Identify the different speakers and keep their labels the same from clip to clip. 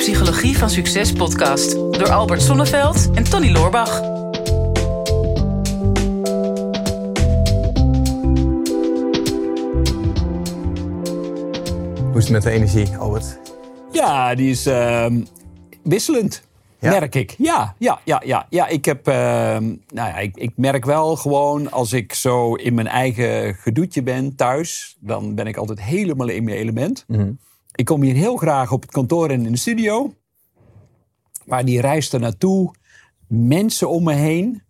Speaker 1: Psychologie van Succes podcast door Albert Sonneveld en Tony Loorbach.
Speaker 2: Hoe is het met de energie, Albert?
Speaker 3: Ja, die is ehm, wisselend.
Speaker 2: Ja?
Speaker 3: Merk ik. Ja, ja, ja, ja. ja ik, heb, ehm, nou ja, ik, ik merk wel gewoon als ik zo in mijn eigen gedoetje ben thuis, dan ben ik altijd helemaal in mijn element. Ik kom hier heel graag op het kantoor en in de studio. Maar die reis er naartoe, mensen om me heen,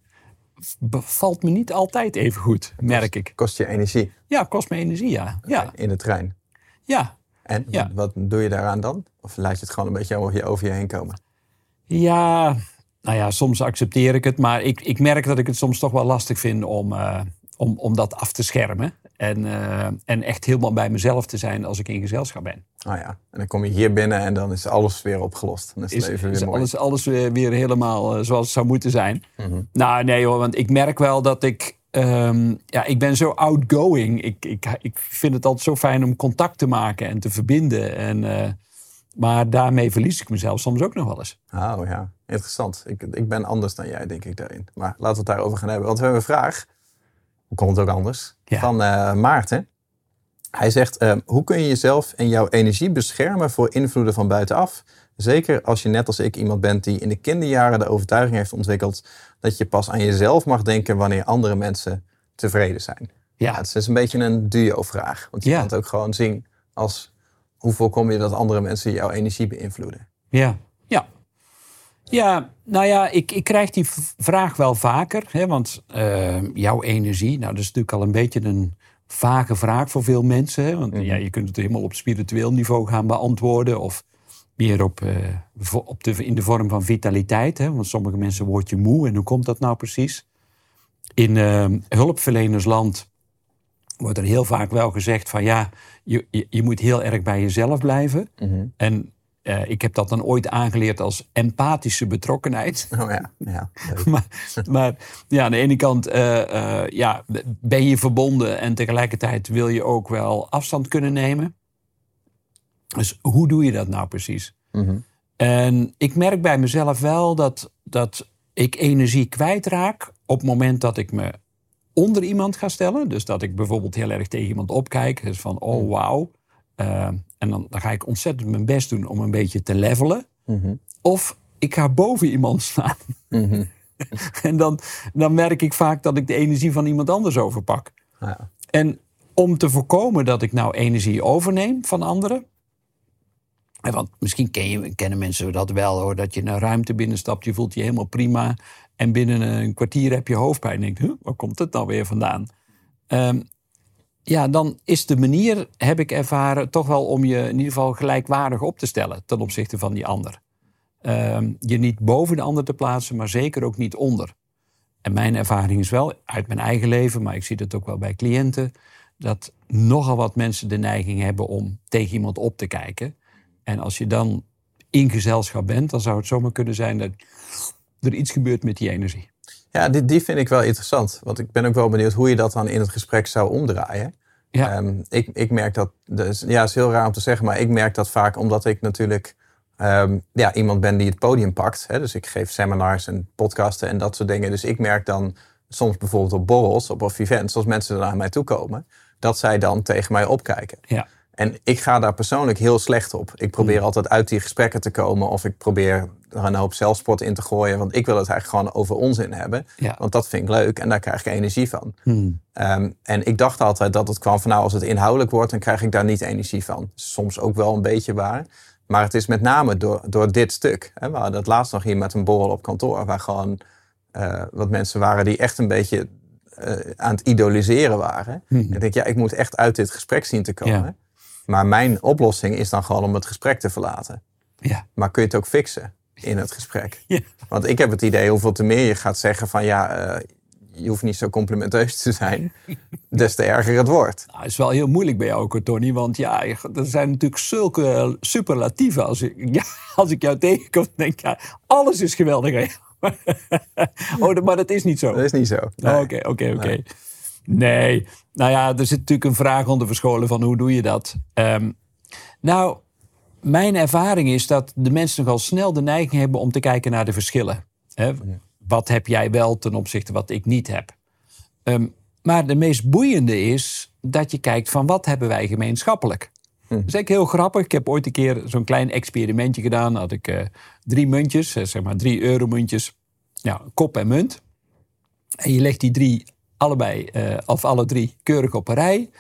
Speaker 3: bevalt me niet altijd even goed, merk ik.
Speaker 2: Kost je energie
Speaker 3: Ja, kost me energie, ja. Ja,
Speaker 2: in de trein.
Speaker 3: ja.
Speaker 2: En
Speaker 3: Ja.
Speaker 2: wat doe je daaraan dan? Of laat je het gewoon een beetje over je, over je heen komen?
Speaker 3: Ja, nou ja, soms accepteer ik het. Maar ik, ik merk dat ik het soms toch wel lastig vind om, eh, om, om dat af te schermen. En, eh, en echt helemaal bij mezelf te zijn als ik in gezelschap ben.
Speaker 2: Oh ja, en dan kom je hier binnen en dan is alles weer opgelost. Dan is het
Speaker 3: Is,
Speaker 2: weer mooi.
Speaker 3: alles, alles weer, weer helemaal eh, zoals het zou moeten zijn. Nou nee hoor, want ik merk wel dat ik... ehm, ja, ik ben zo outgoing. Ik, ik, ik vind het altijd zo fijn om contact te maken en te verbinden. En, eh, maar daarmee verlies ik mezelf soms ook nog wel eens.
Speaker 2: Oh ja, interessant. Ik, ik ben anders dan jij, denk ik, daarin. Maar laten we het daarover gaan hebben. Want we hebben een vraag. Hoe komt het ook anders?
Speaker 3: Ja.
Speaker 2: Van eh, Maarten. Hij zegt, eh, hoe kun je jezelf en jouw energie beschermen voor invloeden van buitenaf? Zeker als je net als ik iemand bent die in de kinderjaren de overtuiging heeft ontwikkeld dat je pas aan jezelf mag denken wanneer andere mensen tevreden zijn.
Speaker 3: Ja.
Speaker 2: Ja, het is een beetje een duo-vraag. Want je
Speaker 3: Ja.
Speaker 2: kan het ook gewoon zien als hoe voorkom je dat andere mensen jouw energie beïnvloeden?
Speaker 3: Ja, ja. Nou ja, ik, ik krijg die vraag wel vaker. Hè, want eh, jouw energie, nou dat is natuurlijk al een beetje een vage vraag voor veel mensen. Hè, want ja, je kunt het helemaal op spiritueel niveau gaan beantwoorden. Of meer op, eh, op de, in de vorm van vitaliteit. Hè, want sommige mensen word je moe. En hoe komt dat nou precies? In eh, hulpverlenersland wordt er heel vaak wel gezegd van ja, je, je, je moet heel erg bij jezelf blijven. En eh, ik heb dat dan ooit aangeleerd als empathische betrokkenheid.
Speaker 2: Oh ja, ja.
Speaker 3: maar, maar ja, aan de ene kant eh, eh, ja, ben je verbonden en tegelijkertijd wil je ook wel afstand kunnen nemen. Dus hoe doe je dat nou precies?
Speaker 2: Mhm.
Speaker 3: En ik merk bij mezelf wel dat, dat ik energie kwijtraak op het moment dat ik me onder iemand ga stellen. Dus dat ik bijvoorbeeld heel erg tegen iemand opkijk. Dus van, oh wauw. En dan, dan ga ik ontzettend mijn best doen om een beetje te levelen.
Speaker 2: Mhm.
Speaker 3: Of ik ga boven iemand staan.
Speaker 2: Mhm.
Speaker 3: en dan, dan merk ik vaak dat ik de energie van iemand anders overpak.
Speaker 2: Ja.
Speaker 3: En om te voorkomen dat ik nou energie overneem van anderen. En want misschien ken je, kennen mensen dat wel hoor. Dat je een ruimte binnenstapt, je voelt je helemaal prima. En binnen een kwartier heb je hoofdpijn. En denk, huh, waar komt het nou weer vandaan? Ehm, ja, dan is de manier, heb ik ervaren, toch wel om je in ieder geval gelijkwaardig op te stellen ten opzichte van die ander. Ehm, je niet boven de ander te plaatsen, maar zeker ook niet onder. En mijn ervaring is wel uit mijn eigen leven, maar ik zie dat ook wel bij cliënten, dat nogal wat mensen de neiging hebben om tegen iemand op te kijken. En als je dan in gezelschap bent, dan zou het zomaar kunnen zijn dat er iets gebeurt met die energie.
Speaker 2: Ja, die, die vind ik wel interessant. Want ik ben ook wel benieuwd hoe je dat dan in het gesprek zou omdraaien.
Speaker 3: Ja.
Speaker 2: Ehm, ik, ik merk dat, dus, ja, het is heel raar om te zeggen, maar ik merk dat vaak omdat ik natuurlijk ehm, ja, iemand ben die het podium pakt. Hè, dus ik geef seminars en podcasten en dat soort dingen. Dus ik merk dan soms bijvoorbeeld op borrels, op of events, als mensen naar mij toe komen, dat zij dan tegen mij opkijken.
Speaker 3: Ja.
Speaker 2: En ik ga daar persoonlijk heel slecht op. Ik probeer altijd uit die gesprekken te komen. Of ik probeer er een hoop zelfsport in te gooien. Want ik wil het eigenlijk gewoon over onzin hebben.
Speaker 3: Ja.
Speaker 2: Want dat vind ik leuk en daar krijg ik energie van. Ehm, en ik dacht altijd dat het kwam van nou als het inhoudelijk wordt, dan krijg ik daar niet energie van. Soms ook wel een beetje waar. Maar het is met name door, door dit stuk. Hè. We hadden het laatst nog hier met een borrel op kantoor. Waar gewoon eh, wat mensen waren die echt een beetje eh, aan het idoliseren waren. Ik denk, ja, ik moet echt uit dit gesprek zien te komen.
Speaker 3: Ja.
Speaker 2: Maar mijn oplossing is dan gewoon om het gesprek te verlaten.
Speaker 3: Ja.
Speaker 2: Maar kun je het ook fixen in het gesprek?
Speaker 3: Ja.
Speaker 2: Want ik heb het idee, hoeveel te meer je gaat zeggen van ja, eh, je hoeft niet zo complimenteus te zijn, des te erger het wordt.
Speaker 3: Nou, het is wel heel moeilijk bij jou ook, Tony. Want ja, er zijn natuurlijk zulke superlatieven. Als ik, ja, als ik jou tegenkom, denk ik, ja, alles is geweldig. hè. oh, maar dat is niet zo.
Speaker 2: Dat is niet zo.
Speaker 3: Oh, Oké, oké, oké. Nee, nou ja, er zit natuurlijk een vraag onder verscholen van hoe doe je dat? Ehm, nou, mijn ervaring is dat de mensen nogal snel de neiging hebben om te kijken naar de verschillen. Wat heb jij wel ten opzichte wat ik niet heb? Ehm, maar de meest boeiende is dat je kijkt van wat hebben wij gemeenschappelijk. Dat is eigenlijk heel grappig. Ik heb ooit een keer zo'n klein experimentje gedaan. had ik eh, drie muntjes, eh, zeg maar drie euromuntjes. Ja, kop en munt. En je legt die drie allebei, eh, of alle drie, keurig op een rij.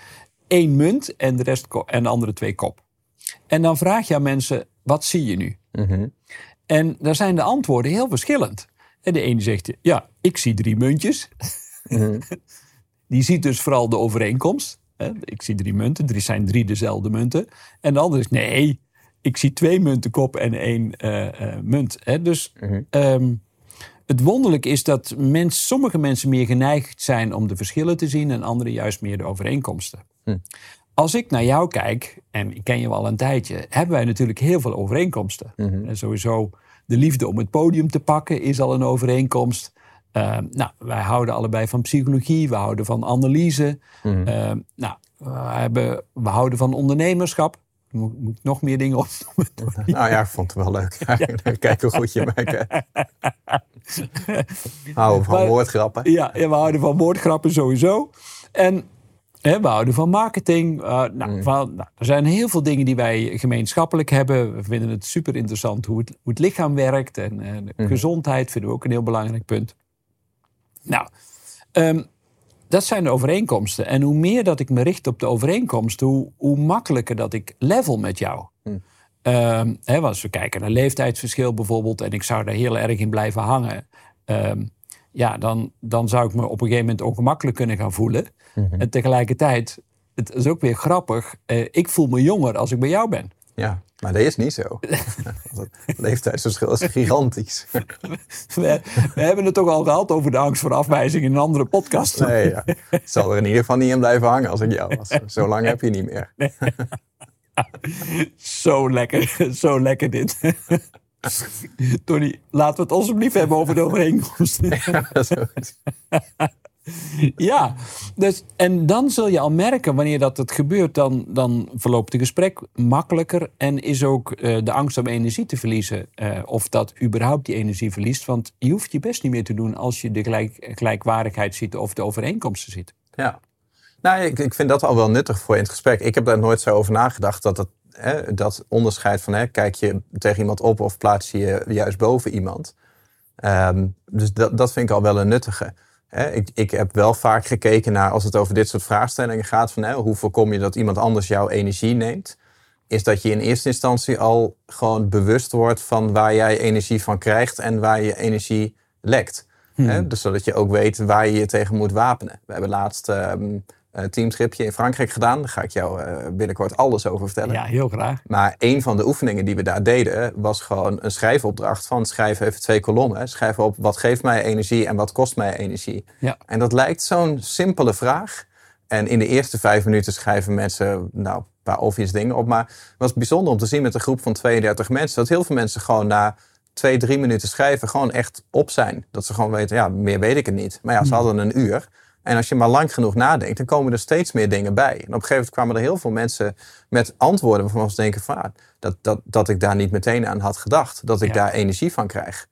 Speaker 3: Eén munt en de, rest en de andere twee kop. En dan vraag je aan mensen, wat zie je nu? En daar zijn de antwoorden heel verschillend. En de ene zegt, ja, ik zie drie muntjes. Die ziet dus vooral de overeenkomst. Ik zie drie munten, drie zijn drie dezelfde munten. En de andere is, nee, ik zie twee munten kop en één eh, eh, munt. Dus ehm, het wonderlijke is dat mens, sommige mensen meer geneigd zijn om de verschillen te zien... en anderen juist meer de overeenkomsten. Als ik naar jou kijk, en ik ken je al een tijdje... hebben wij natuurlijk heel veel overeenkomsten. En sowieso de liefde om het podium te pakken is al een overeenkomst... Uh, nou, wij houden allebei van psychologie, we houden van analyse. Uh, nou, we, hebben, we houden van ondernemerschap. Moet, moet ik nog meer dingen opnoemen?
Speaker 2: Nou ja, ik vond het wel leuk. Kijk hoe goed je maakt. Houden van
Speaker 3: Maar-
Speaker 2: woordgrappen.
Speaker 3: Ja, ja, we houden van woordgrappen sowieso. En hè, we houden van marketing. Uh, nou, van, nou, er zijn heel veel dingen die wij gemeenschappelijk hebben. We vinden het super interessant hoe het, hoe het lichaam werkt. En, en de gezondheid vinden we ook een heel belangrijk punt. Nou, ehm, dat zijn de overeenkomsten. En hoe meer dat ik me richt op de overeenkomsten, hoe, hoe makkelijker dat ik level met jou. Hè, als we kijken naar leeftijdsverschil bijvoorbeeld, en ik zou daar heel erg in blijven hangen, ehm, ja, dan, dan zou ik me op een gegeven moment ongemakkelijk kunnen gaan voelen. En tegelijkertijd, het is ook weer grappig, eh, ik voel me jonger als ik bij jou ben.
Speaker 2: Ja, maar dat is niet zo. Het leeftijdsverschil is gigantisch.
Speaker 3: We, we hebben het toch al gehad over de angst voor afwijzing in een andere podcast.
Speaker 2: Nee, ja. Ik zal er in ieder geval niet in blijven hangen als ik jou was. Zo lang heb je niet meer.
Speaker 3: Zo lekker, zo lekker dit. Tony, laten we het alsjeblieft hebben over de overeenkomsten.
Speaker 2: Ja, dat is.
Speaker 3: Ja, dus, en dan zul je al merken wanneer dat het gebeurt, dan, dan verloopt het gesprek makkelijker en is ook eh, de angst om energie te verliezen, eh, of dat überhaupt die energie verliest. Want je hoeft je best niet meer te doen als je de gelijk, gelijkwaardigheid ziet of de overeenkomsten ziet.
Speaker 2: Ja. Nou, ik, ik vind dat al wel nuttig voor in het gesprek. Ik heb daar nooit zo over nagedacht dat het, hè, dat onderscheid van hè, kijk je tegen iemand op of plaats je je juist boven iemand. Ehm, dus dat, dat vind ik al wel een nuttige. Hè, ik, ik heb wel vaak gekeken naar als het over dit soort vraagstellingen gaat van hè, hoe voorkom je dat iemand anders jouw energie neemt. Is dat je in eerste instantie al gewoon bewust wordt van waar jij energie van krijgt en waar je energie lekt. Hè? Dus zodat je ook weet waar je je tegen moet wapenen. We hebben laatst ehm, teamtripje in Frankrijk gedaan. Daar ga ik jou eh, binnenkort alles over vertellen.
Speaker 3: Ja, heel graag.
Speaker 2: Maar een van de oefeningen die we daar deden was gewoon een schrijfopdracht van schrijf even twee kolommen. Schrijf op wat geeft mij energie en wat kost mij energie.
Speaker 3: Ja.
Speaker 2: En dat lijkt zo'n simpele vraag. En in de eerste vijf minuten schrijven mensen nou, een paar obvious dingen op. Maar het was bijzonder om te zien met een groep van 32 mensen... dat heel veel mensen gewoon na twee, drie minuten schrijven gewoon echt op zijn. Dat ze gewoon weten, ja, meer weet ik het niet. Maar ja, ze hadden een uur. En als je maar lang genoeg nadenkt, dan komen er steeds meer dingen bij. En op een gegeven moment kwamen er heel veel mensen met antwoorden waarvan ze denken van, ah, dat, dat, dat ik daar niet meteen aan had gedacht. Dat ik
Speaker 3: Ja.
Speaker 2: daar energie van krijg.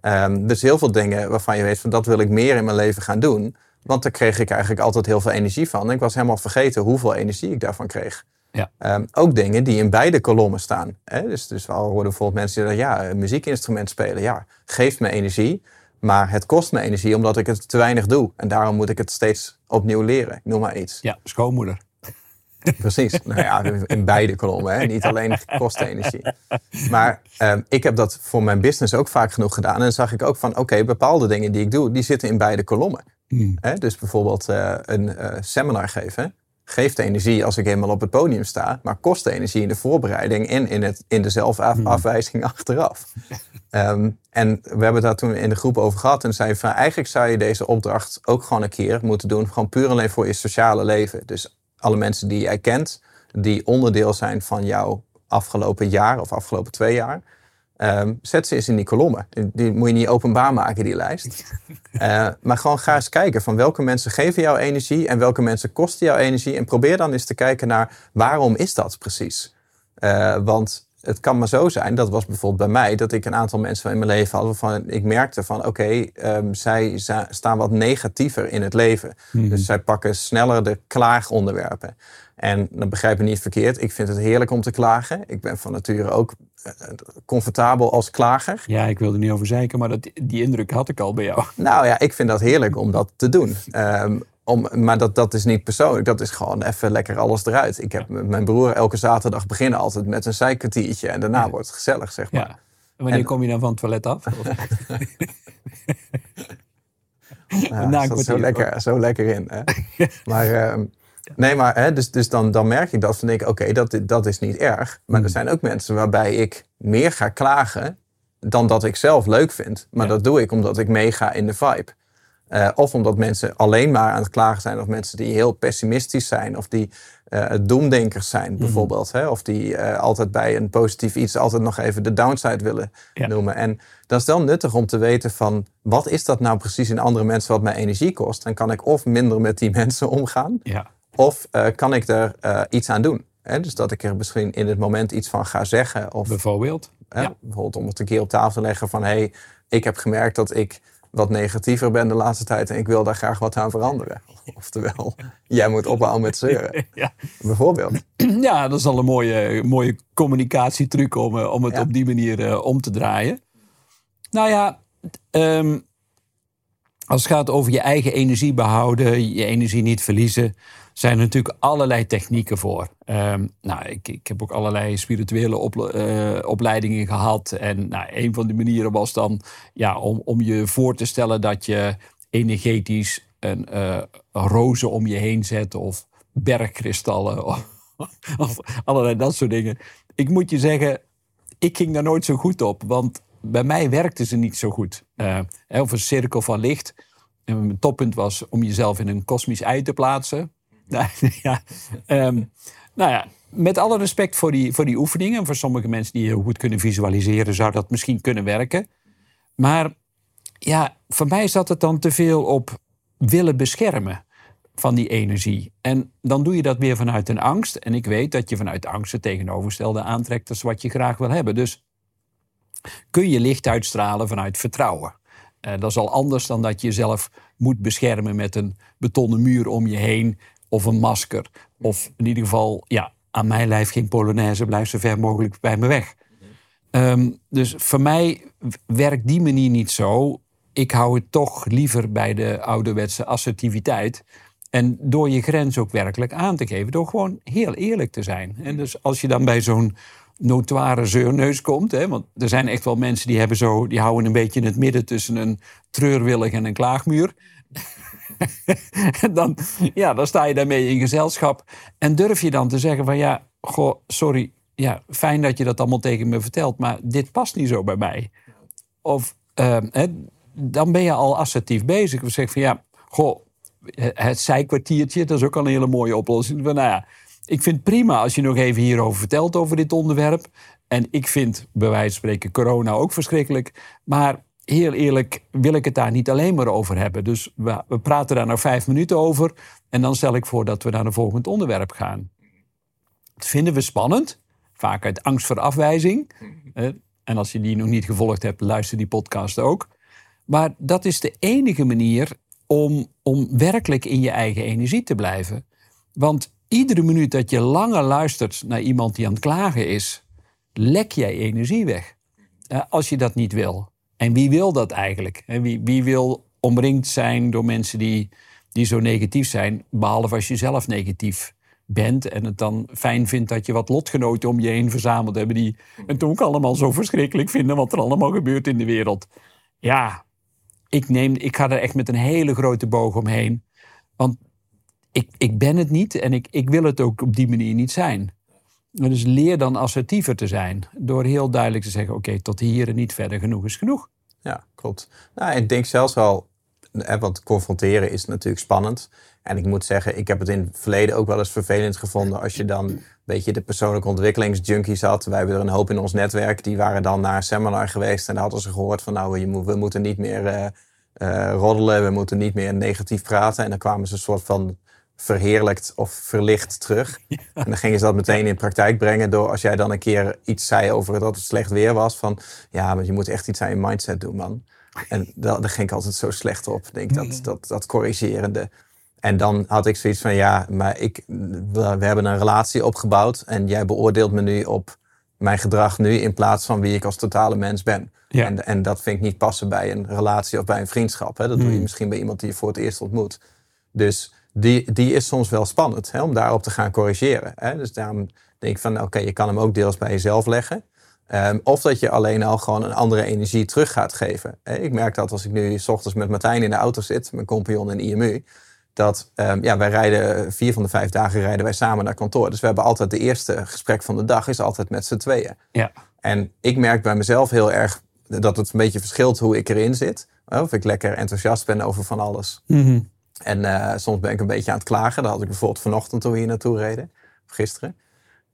Speaker 2: Ehm, dus heel veel dingen waarvan je weet van, dat wil ik meer in mijn leven gaan doen. Want daar kreeg ik eigenlijk altijd heel veel energie van. En ik was helemaal vergeten hoeveel energie ik daarvan kreeg.
Speaker 3: Ja.
Speaker 2: Ehm, ook dingen die in beide kolommen staan. Hè? Dus, dus we horen bijvoorbeeld mensen die zeggen, ja, een muziekinstrument spelen, ja, geeft me energie. Maar het kost me energie omdat ik het te weinig doe. En daarom moet ik het steeds opnieuw leren. Ik noem maar iets.
Speaker 3: Ja, schoonmoeder.
Speaker 2: Precies. nou ja, in beide kolommen. Hè? Niet alleen kosten energie. Maar ehm, ik heb dat voor mijn business ook vaak genoeg gedaan. En dan zag ik ook van, oké, bepaalde dingen die ik doe, die zitten in beide kolommen. Hè? Dus bijvoorbeeld eh, een eh, seminar geven. Geeft energie als ik eenmaal op het podium sta. Maar kost energie in de voorbereiding en in, het, in de zelfafwijzing achteraf. Ehm, en we hebben daar toen in de groep over gehad. En zeiden van eigenlijk zou je deze opdracht ook gewoon een keer moeten doen. Gewoon puur alleen voor je sociale leven. Dus alle mensen die jij kent, die onderdeel zijn van jouw afgelopen jaar of afgelopen twee jaar. Ehm, zet ze eens in die kolommen. Die, die moet je niet openbaar maken, die lijst. Eh, maar gewoon ga eens kijken van welke mensen geven jou energie en welke mensen kosten jou energie. En probeer dan eens te kijken naar waarom is dat precies. Eh, want het kan maar zo zijn, dat was bijvoorbeeld bij mij, dat ik een aantal mensen in mijn leven had waarvan ik merkte van oké, ehm, zij staan wat negatiever in het leven. Mhm. Dus zij pakken sneller de klaagonderwerpen. En dan begrijp je niet verkeerd, ik vind het heerlijk om te klagen. Ik ben van nature ook comfortabel als klager.
Speaker 3: Ja, ik wilde niet over zeiken, maar dat, die indruk had ik al bij jou.
Speaker 2: Nou ja, ik vind dat heerlijk om dat te doen. Um, om, maar dat, dat is niet persoonlijk. Dat is gewoon even lekker alles eruit. Ik heb mijn broer elke zaterdag beginnen altijd met een zijkwartiertje. En daarna wordt het gezellig, zeg maar. Ja.
Speaker 3: En wanneer kom je dan van het toilet af?
Speaker 2: ja, dat zo lekker, zo lekker in. Hè? maar ehm, nee, maar hè, dus, dus dan, dan merk ik dat van ik, oké, dat, dat is niet erg. Maar er hmm. zijn ook mensen waarbij ik meer ga klagen dan dat ik zelf leuk vind. Maar dat doe ik omdat ik meega in de vibe. Uh, of omdat mensen alleen maar aan het klagen zijn, of mensen die heel pessimistisch zijn, of die uh, doemdenkers zijn, mhm. bijvoorbeeld. Hè? Of die uh, altijd bij een positief iets altijd nog even de downside willen noemen. En dat is dan nuttig om te weten van wat is dat nou precies in andere mensen wat mij energie kost. Dan kan ik of minder met die mensen omgaan, ja. Of kan ik er iets aan doen. Hè? Dus dat ik er misschien in het moment iets van ga zeggen. Of,
Speaker 3: bijvoorbeeld?
Speaker 2: Ja. Bijvoorbeeld om het een keer op tafel te leggen van hé, hey, ik heb gemerkt dat ik wat negatiever ben de laatste tijd en ik wil daar graag wat aan veranderen. Oftewel, jij moet ophouden met zeuren. Ja. Bijvoorbeeld.
Speaker 3: Ja, dat is al een mooie, mooie communicatietruc om, eh, om het op die manier uh, om te draaien. Nou ja, um, als het gaat over je eigen energie behouden, je energie niet verliezen, zijn er natuurlijk allerlei technieken voor. Um, nou, ik, ik heb ook allerlei spirituele eh, opleidingen gehad. En nou, een van de manieren was dan ja, om, om je voor te stellen dat je energetisch een, uh, rozen om je heen zet of bergkristallen of, of allerlei dat soort dingen. Ik moet je zeggen, ik ging daar nooit zo goed op, want bij mij werkte ze niet zo goed. Uh, of een cirkel van licht. En mijn toppunt was om jezelf in een kosmisch ei te plaatsen. ja, um, nou ja, met alle respect voor die, voor die oefeningen. Voor sommige mensen die heel goed kunnen visualiseren, zou dat misschien kunnen werken. Maar ja, voor mij zat het dan te veel op willen beschermen van die energie. En dan doe je dat weer vanuit een angst. En ik weet dat je vanuit angst het tegenovergestelde aantrekt als wat je graag wil hebben. Dus kun je licht uitstralen vanuit vertrouwen. Uh, dat is al anders dan dat je jezelf moet beschermen met een betonnen muur om je heen of een masker. Of in ieder geval, ja, aan mijn lijf geen polonaise, blijf zo ver mogelijk bij me weg. Um, dus voor mij werkt die manier niet zo. Ik hou het toch liever bij de ouderwetse assertiviteit. En door je grens ook werkelijk aan te geven, door gewoon heel eerlijk te zijn. En dus als je dan bij zo'n notoire zeurneus komt, hè, want er zijn echt wel mensen die, hebben zo, die houden een beetje in het midden tussen een treurwillig en een klaagmuur. dan, ja, dan sta je daarmee in gezelschap. En durf je dan te zeggen van ja, goh, sorry, ja, fijn dat je dat allemaal tegen me vertelt, maar dit past niet zo bij mij. Of uh, dan ben je al assertief bezig. We zeggen van ja, goh, het zijkwartiertje, dat is ook al een hele mooie oplossing. Van, nou ja, ik vind prima als je nog even hierover vertelt over dit onderwerp. En ik vind bij wijze van spreken corona ook verschrikkelijk. Maar heel eerlijk wil ik het daar niet alleen maar over hebben. Dus we, praten daar nog vijf minuten over. En dan stel ik voor dat we naar een volgend onderwerp gaan. Dat vinden we spannend. Vaak uit angst voor afwijzing. En als je die nog niet gevolgd hebt, luister die podcast ook. Maar dat is de enige manier om, om werkelijk in je eigen energie te blijven. Want iedere minuut dat je langer luistert naar iemand die aan het klagen is, lek jij energie weg. Als je dat niet wil. En wie wil dat eigenlijk? Wie, wie wil omringd zijn door mensen die, die zo negatief zijn, behalve als je zelf negatief bent en het dan fijn vindt dat je wat lotgenoten om je heen verzameld hebben die het ook allemaal zo verschrikkelijk vinden wat er allemaal gebeurt in de wereld. Ja, ik, neem, ik ga er echt met een hele grote boog omheen. Want ik, ik ben het niet en ik, ik wil het ook op die manier niet zijn. Dus leer dan assertiever te zijn. Door heel duidelijk te zeggen: oké, tot hier en niet verder, genoeg is genoeg.
Speaker 2: Ja, klopt. Nou, ik denk zelfs wel, want confronteren is natuurlijk spannend. En ik moet zeggen, ik heb het in het verleden ook wel eens vervelend gevonden als je dan een beetje de persoonlijke ontwikkelingsjunkies had. Wij hebben er een hoop in ons netwerk. Die waren dan naar een seminar geweest en hadden ze gehoord van nou, we moeten niet meer uh, roddelen, we moeten niet meer negatief praten. En dan kwamen ze een soort van verheerlijkt of verlicht terug. En dan gingen ze dat meteen in praktijk brengen door als jij dan een keer iets zei over dat het slecht weer was. Van ja, maar je moet echt iets aan je mindset doen, man. En daar, daar ging ik altijd zo slecht op. Denk dat, dat, dat corrigerende. En dan had ik zoiets van ja, maar ik, we, hebben een relatie opgebouwd en jij beoordeelt me nu op mijn gedrag nu in plaats van wie ik als totale mens ben. Ja. En, en dat vind ik niet passen bij een relatie of bij een vriendschap. Hè. Dat doe je hmm. misschien bij iemand die je voor het eerst ontmoet. Dus die, die is soms wel spannend hè, om daarop te gaan corrigeren. Hè. Dus daarom denk ik van oké, je kan hem ook deels bij jezelf leggen. Ehm, of dat je alleen al gewoon een andere energie terug gaat geven. Ik merk dat als ik nu s ochtends met Martijn in de auto zit, mijn compagnon in IMU, dat um, ja, wij rijden vier van de vijf dagen rijden wij samen naar kantoor. Dus we hebben altijd de eerste gesprek van de dag is altijd met z'n tweeën. Ja. En ik merk bij mezelf heel erg dat het een beetje verschilt hoe ik erin zit. Of ik lekker enthousiast ben over van alles. Mhm. En uh, soms ben ik een beetje aan het klagen. Dat had ik bijvoorbeeld vanochtend toen we hier naartoe reden. Of gisteren.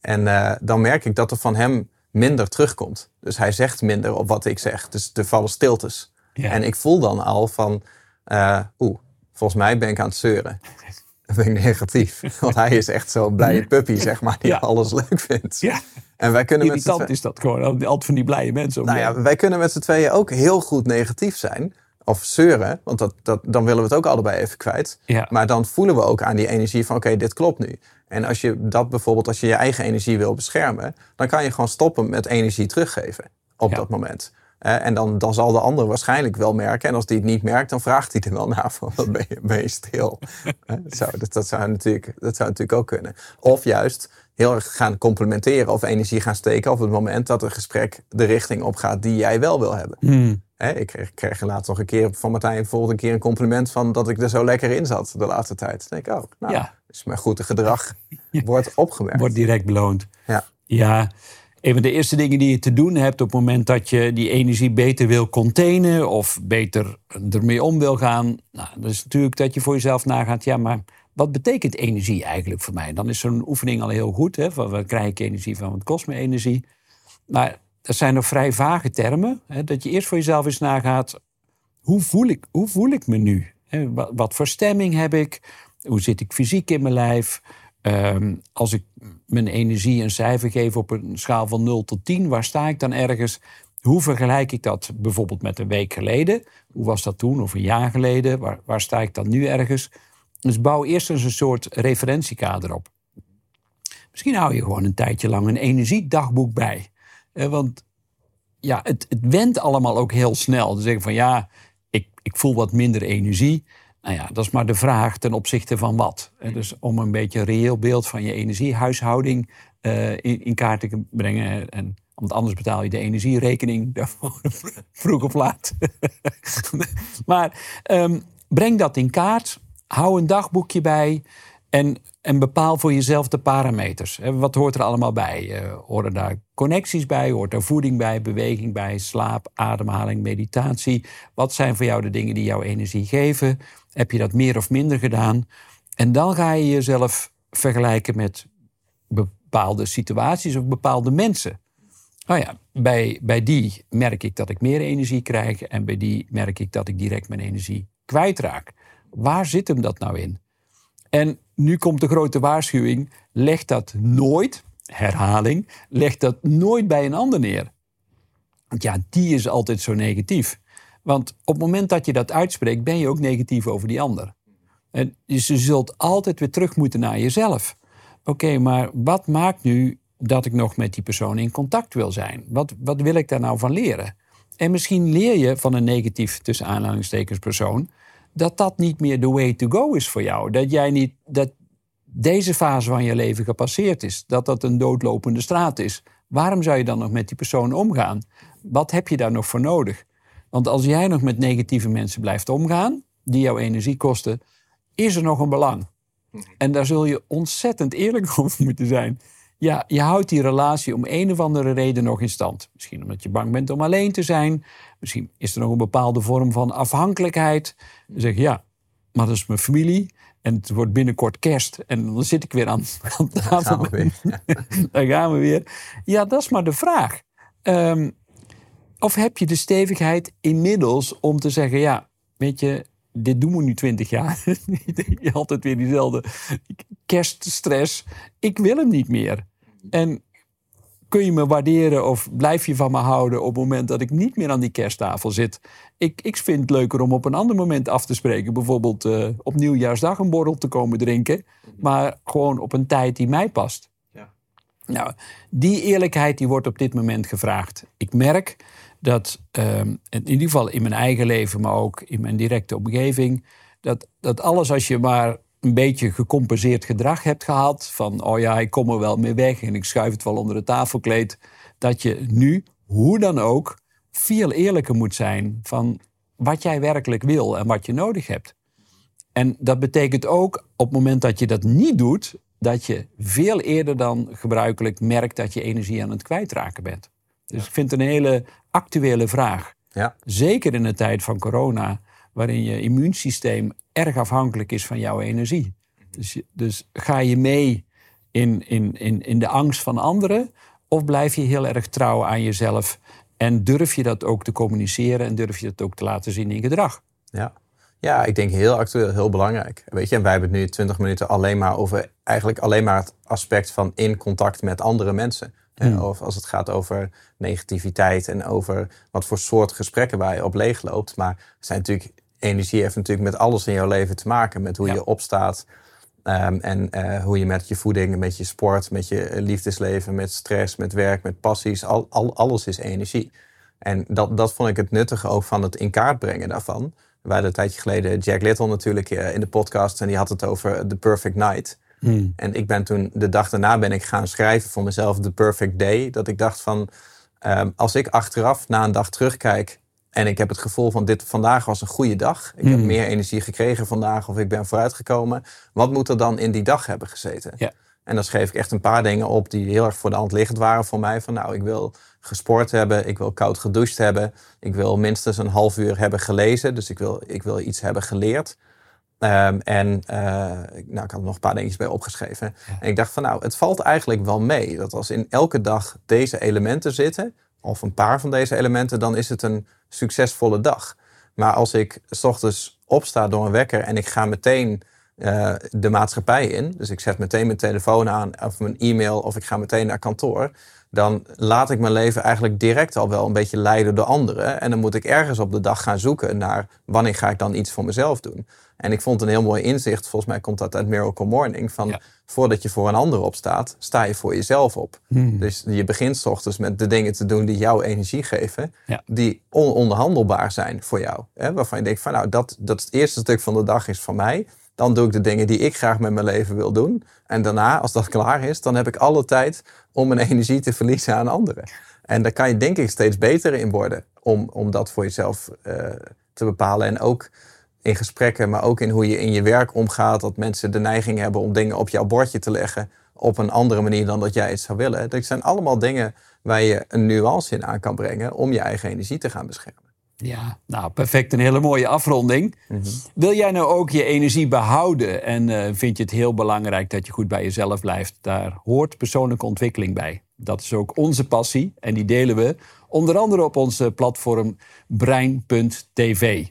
Speaker 2: En uh, dan merk ik dat er van hem minder terugkomt. Dus hij zegt minder op wat ik zeg. Dus er vallen stiltes. Ja. En ik voel dan al van, uh, oeh, volgens mij ben ik aan het zeuren. Dan ben ik negatief. Want hij is echt zo'n blije puppy, zeg maar, die alles leuk vindt. Ja.
Speaker 3: En wij kunnen Irritant met is dat gewoon, altijd van die blije mensen.
Speaker 2: Nou ja, wij kunnen met z'n tweeën ook heel goed negatief zijn. Of zeuren, want dat, dat, dan willen we het ook allebei even kwijt. Ja. Maar dan voelen we ook aan die energie van, oké, dit klopt nu. En als je dat bijvoorbeeld, als je je eigen energie wil beschermen, dan kan je gewoon stoppen met energie teruggeven op dat moment. en dan, dan zal de ander waarschijnlijk wel merken. En als die het niet merkt, dan vraagt hij er wel naar van, wat ben je, ben je stil? dat, zou, dat, dat, zou natuurlijk, dat zou natuurlijk ook kunnen. Of juist heel erg gaan complementeren of energie gaan steken op het moment dat een gesprek de richting op gaat die jij wel wil hebben. Hmm. ik kreeg, kreeg laatst nog een keer van Martijn bijvoorbeeld een keer een compliment van dat ik er zo lekker in zat de laatste tijd. Dan denk ik, oh, nou, ja. dus mijn goede gedrag wordt opgemerkt.
Speaker 3: Wordt direct beloond. Ja. Ja, een van de eerste dingen die je te doen hebt op het moment dat je die energie beter wil containen of beter ermee om wil gaan, nou, dat is natuurlijk dat je voor jezelf nagaat, ja, maar wat betekent energie eigenlijk voor mij? Dan is zo'n oefening al heel goed. Hè? Van, waar krijg ik energie van? Wat kost me energie? Maar dat zijn nog vrij vage termen. Hè? Dat je eerst voor jezelf eens nagaat. Hoe voel ik, hoe voel ik me nu? Hè? Wat, voor stemming heb ik? Hoe zit ik fysiek in mijn lijf? Ehm, als ik mijn energie een cijfer geef op een schaal van 0 tot 10, waar sta ik dan ergens? Hoe vergelijk ik dat bijvoorbeeld met een week geleden? Hoe was dat toen? Of een jaar geleden? Waar, waar sta ik dan nu ergens? Dus bouw eerst eens een soort referentiekader op. Misschien hou je gewoon een tijdje lang een energiedagboek bij. Want ja, het, het wendt allemaal ook heel snel. Dan zeggen van ja, ik, ik voel wat minder energie. Nou ja, dat is maar de vraag ten opzichte van wat. Dus om een beetje een reëel beeld van je energiehuishouding uh, in, in, kaart te brengen. En, want anders betaal je de energierekening daarvoor vroeg of laat. maar um, breng dat in kaart hou een dagboekje bij en, en bepaal voor jezelf de parameters. Wat hoort er allemaal bij? Uh, horen daar connecties bij? Hoort er voeding bij? Beweging bij? Slaap, ademhaling, meditatie? Wat zijn voor jou de dingen die jouw energie geven? Heb je dat meer of minder gedaan? En dan ga je jezelf vergelijken met bepaalde situaties of bepaalde mensen. Oh ja, bij, bij die merk ik dat ik meer energie krijg en bij die merk ik dat ik direct mijn energie kwijtraak. Waar zit hem dat nou in? En nu komt de grote waarschuwing: leg dat nooit, herhaling, leg dat nooit bij een ander neer. Want ja, die is altijd zo negatief. Want op het moment dat je dat uitspreekt, ben je ook negatief over die ander. En dus je zult altijd weer terug moeten naar jezelf. Oké, maar wat maakt nu dat ik nog met die persoon in contact wil zijn? Wat, wat wil ik daar nou van leren? En misschien leer je van een negatief, tussen aanhalingstekens, persoon dat dat niet meer de way to go is voor jou. Dat jij niet, dat deze fase van je leven gepasseerd is. Dat dat een doodlopende straat is. Waarom zou je dan nog met die persoon omgaan? Wat heb je daar nog voor nodig? Want als jij nog met negatieve mensen blijft omgaan, die jouw energie kosten, is er nog een belang. En daar zul je ontzettend eerlijk over moeten zijn. Ja, je houdt die relatie om een of andere reden nog in stand. Misschien omdat je bang bent om alleen te zijn. Misschien is er nog een bepaalde vorm van afhankelijkheid. Dan zeg je ja, maar dat is mijn familie. En het wordt binnenkort kerst. En dan zit ik weer aan, aan tafel. Gaan we dan gaan we weer. Ja, dat is maar de vraag. Um, of heb je de stevigheid inmiddels om te zeggen: ja, weet je, dit doen we nu twintig jaar. Altijd weer diezelfde kerststress. Ik wil hem niet meer. En kun je me waarderen of blijf je van me houden op het moment dat ik niet meer aan die kersttafel zit? Ik, ik vind het leuker om op een ander moment af te spreken. Bijvoorbeeld uh, op nieuwjaarsdag een borrel te komen drinken. Maar gewoon op een tijd die mij past. Ja. Nou, die eerlijkheid die wordt op dit moment gevraagd. Ik merk dat ehm, in ieder geval in mijn eigen leven, maar ook in mijn directe omgeving, dat, dat alles als je maar een beetje gecompenseerd gedrag hebt gehad, van oh ja, ik kom er wel mee weg en ik schuif het wel onder de tafelkleed, dat je nu, hoe dan ook, veel eerlijker moet zijn van wat jij werkelijk wil en wat je nodig hebt. En dat betekent ook op het moment dat je dat niet doet, dat je veel eerder dan gebruikelijk merkt dat je energie aan het kwijtraken bent. Dus ik vind het een hele actuele vraag. Ja. Zeker in de tijd van corona, waarin je immuunsysteem erg afhankelijk is van jouw energie. Dus, dus ga je mee in, in, in, in de angst van anderen, of blijf je heel erg trouw aan jezelf en durf je dat ook te communiceren en durf je dat ook te laten zien in gedrag?
Speaker 2: Ja. Ja, ik denk heel actueel, heel belangrijk. Weet je, en wij hebben het nu 20 minuten alleen maar over eigenlijk alleen maar het aspect van in contact met andere mensen. Hmm. Of als het gaat over negativiteit en over wat voor soort gesprekken waar je op leeg loopt. Maar zijn natuurlijk, energie heeft natuurlijk met alles in jouw leven te maken. Met hoe je opstaat um, en uh, hoe je met je voeding, met je sport, met je liefdesleven, met stress, met werk, met passies. Al, al, alles is energie. En dat, dat vond ik het nuttige ook van het in kaart brengen daarvan. We hadden een tijdje geleden Jack Little natuurlijk uh, in de podcast en die had het over The Perfect Night. Hmm. En ik ben toen, de dag daarna ben ik gaan schrijven voor mezelf The Perfect Day. Dat ik dacht van, um, als ik achteraf na een dag terugkijk en ik heb het gevoel van dit vandaag was een goede dag. Ik heb hmm. meer energie gekregen vandaag of ik ben vooruitgekomen. Wat moet er dan in die dag hebben gezeten? Ja. En dan schreef ik echt een paar dingen op die heel erg voor de hand liggend waren voor mij. Van nou, ik wil gesport hebben, ik wil koud gedoucht hebben. Ik wil minstens een half uur hebben gelezen. Dus ik wil, ik wil iets hebben geleerd. Um, en uh, nou, ik had er nog een paar dingetjes bij opgeschreven. En ik dacht van nou, het valt eigenlijk wel mee. Dat als in elke dag deze elementen zitten, of een paar van deze elementen, dan is het een succesvolle dag. Maar als ik s ochtends opsta door een wekker en ik ga meteen uh, de maatschappij in, dus ik zet meteen mijn telefoon aan of mijn e-mail of ik ga meteen naar kantoor, dan laat ik mijn leven eigenlijk direct al wel een beetje leiden door anderen. En dan moet ik ergens op de dag gaan zoeken naar wanneer ga ik dan iets voor mezelf doen. En ik vond een heel mooi inzicht, volgens mij komt dat uit Miracle Morning, van voordat je voor een ander opstaat, sta je voor jezelf op. Hmm. Dus je begint s ochtends met de dingen te doen die jou energie geven, die ononderhandelbaar zijn voor jou. Hè? Waarvan je denkt van nou, dat, dat het eerste stuk van de dag is van mij. Dan doe ik de dingen die ik graag met mijn leven wil doen. En daarna, als dat klaar is, dan heb ik alle tijd om mijn energie te verliezen aan anderen. En daar kan je denk ik steeds beter in worden om, om dat voor jezelf uh, te bepalen. En ook in gesprekken, maar ook in hoe je in je werk omgaat. Dat mensen de neiging hebben om dingen op jouw bordje te leggen op een andere manier dan dat jij het zou willen. Dat zijn allemaal dingen waar je een nuance in aan kan brengen om je eigen energie te gaan beschermen.
Speaker 3: Ja, nou perfect. Een hele mooie afronding. Mhm. Wil jij nou ook je energie behouden en uh, vind je het heel belangrijk dat je goed bij jezelf blijft? Daar hoort persoonlijke ontwikkeling bij. Dat is ook onze passie en die delen we onder andere op onze platform brein.tv.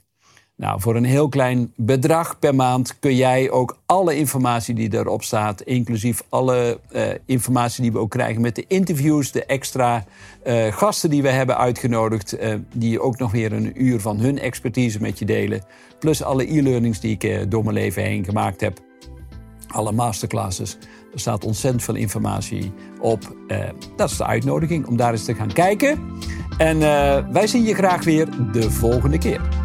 Speaker 3: Nou, voor een heel klein bedrag per maand kun jij ook alle informatie die erop staat, inclusief alle uh, informatie die we ook krijgen met de interviews, de extra uh, gasten die we hebben uitgenodigd, uh, die ook nog weer een uur van hun expertise met je delen, plus alle e-learnings die ik door mijn leven heen gemaakt heb, alle masterclasses. Er staat ontzettend veel informatie op. dat is de uitnodiging om daar eens te gaan kijken. En wij zien je graag weer de volgende keer.